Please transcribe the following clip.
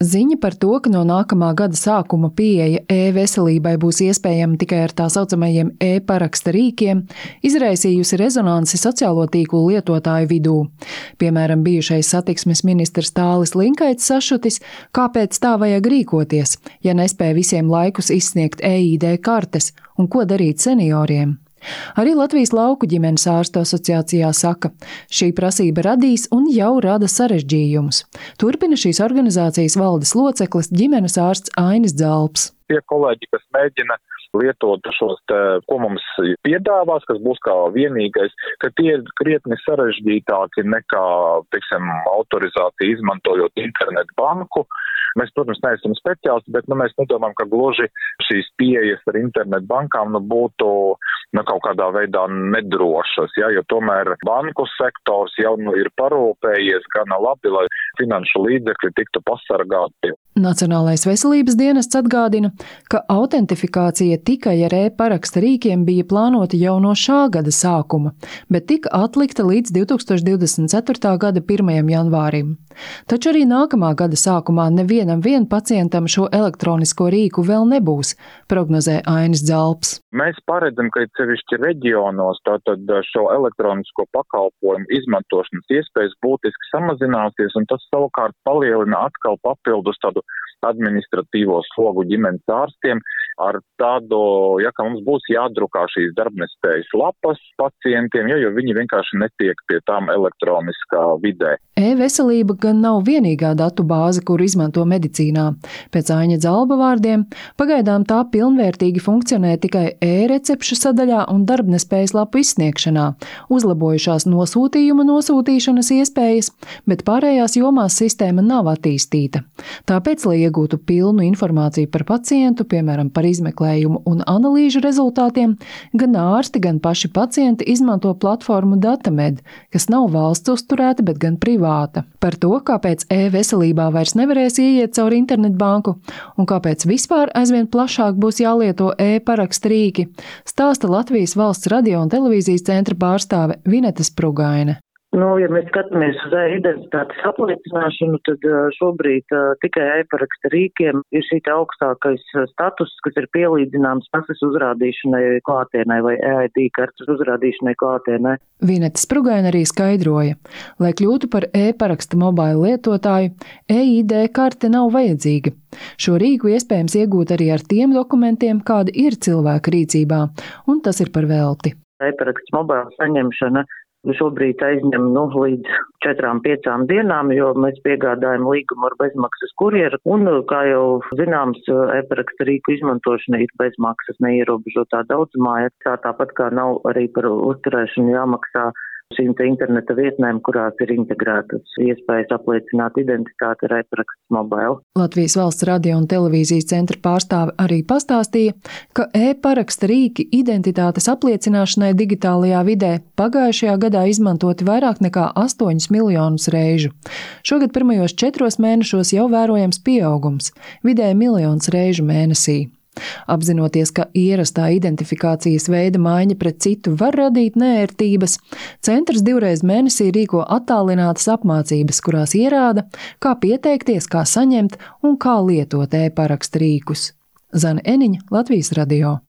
Ziņa par to, ka no nākamā gada sākuma pieeja e-veselībai būs iespējama tikai ar tā saucamajiem e-paraksta rīkiem, izraisījusi rezonanci sociālo tīklu lietotāju vidū. Piemēram, bijušais satiksmes ministrs Tālis Linkaits sašutis, kāpēc tā vajag rīkoties, ja nespēja visiem laikus izsniegt EID kartes un ko darīt senioriem. Arī Latvijas lauku ģimenes ārstu asociācijā saka, šī prasība radīs un jau rada sarežģījumus. Turpina šīs organizācijas valdes loceklis ģimenes ārsts Ainis Dzalps. Tie kolēģi, kas mēģina lietot šos, te, ko mums piedāvās, kas būs kā vienīgais, ka tie ir krietni sarežģītāki nekā, teiksim, autorizācija izmantojot internetu banku. Mēs, protams, neesam speciālisti, bet nu, mēs nedomājam, ka gluži šīs pieejas ar internetu bankām nu, būtu nu, kaut kādā veidā nedrošas, ja, jo tomēr banku sektors jau nu, ir parūpējies gana labi, lai finanšu līdzekļi tiktu pasargāti. Nacionālais veselības dienests atgādina, ka autentifikācija tikai ar e-paraksta rīkiem bija plānota jau no šā gada sākuma, bet tika atlikta līdz 2024. gada 1. janvārim. Taču arī nākamā gada sākumā nevienam vien pacientam šo elektronisko rīku vēl nebūs, prognozē Ainis Dzalps. Mēs paredzam, ka sevišķi reģionos tātad šo elektronisko pakalpojumu izmantošanas iespējas būtiski samazināsies, un tas savukārt palielina atkal papildus tādu administratīvo slogu ģimenes ārstiem ar tādu, ja ka mums būs jādrukā šīs darbnespējas lapas pacientiem, ja, jo viņi vienkārši netiek pie tām elektroniskā vidē. E-veselība gan nav vienīgā datu bāze, kur izmanto medicīnā. Pēc Aiņa Dzalba vārdiem, pagaidām tā pilnvērtīgi funkcionē tikai e-recepšu sadaļā un darbnespējas lapu izsniegšanā, uzlabojušās nosūtījuma nosūtīšanas iespējas, bet pārējās jomās sistēma nav attīstīta. Tāpēc, lai iegūtu pilnu informāciju par pacientu, piemēram, par izmeklējumu un analīžu rezultātiem, gan ārsti, gan paši pacienti izmanto platformu Datamed, kas nav valsts uzturēta, bet gan privāta. Par to, kāpēc e-veselībā vairs nevarēs ieiet caur internetbanku un kāpēc vispār aizvien plašāk būs jālieto e-parakstu rīki, stāsta Latvijas valsts radio un televīzijas centra pārstāve Vineta Sprugaine. Nu, ja mēs skatāmies uz e-identitātes apliecināšanu, tad šobrīd uh, tikai e-paraksta rīkiem ir šī augstākais status, kas ir pielīdzināms pasas uzrādīšanai klātienē vai EID kartes uzrādīšanai klātienē. Vienetes Sprugaina arī skaidroja, lai kļūtu par e-paraksta mobīlu lietotāju, EID karte nav vajadzīga. Šo rīku iespējams iegūt arī ar tiem dokumentiem, kādi ir cilvēka rīcībā, un tas ir par velti. E-paraksta mobīla saņemšana šobrīd aizņem nu, līdz četrām, piecām dienām, jo mēs piegādājam līgumu ar bezmaksas kurjeru. Un, kā jau zināms, e-paraksta rīku izmantošana ir bezmaksas neierobežotā daudzumā. Tā tāpat kā nav arī par uzturēšanu jāmaksā šīm interneta vietnēm, kurās ir integrētas iespējas apliecināt identitāti ar e-parakstu mobīlu. Latvijas valsts radio un televīzijas centra pārstāve arī pastāstīja, ka e-paraksta rīki identitātes apliecināšanai digitālajā vidē pagājušajā gadā izmantoti vairāk nekā 8 miljonus reižu. Šogad pirmajos četros mēnešos jau vērojams pieaugums - vidēji miljons reižu mēnesī. Apzinoties, ka ierastā identifikācijas veida maiņa pret citu var radīt nērtības, centrs divreiz mēnesī rīko attālinātas apmācības, kurās ierāda, kā pieteikties, kā saņemt un kā lietot e-parakstu rīkus. Zana Eniņa, Latvijas radio.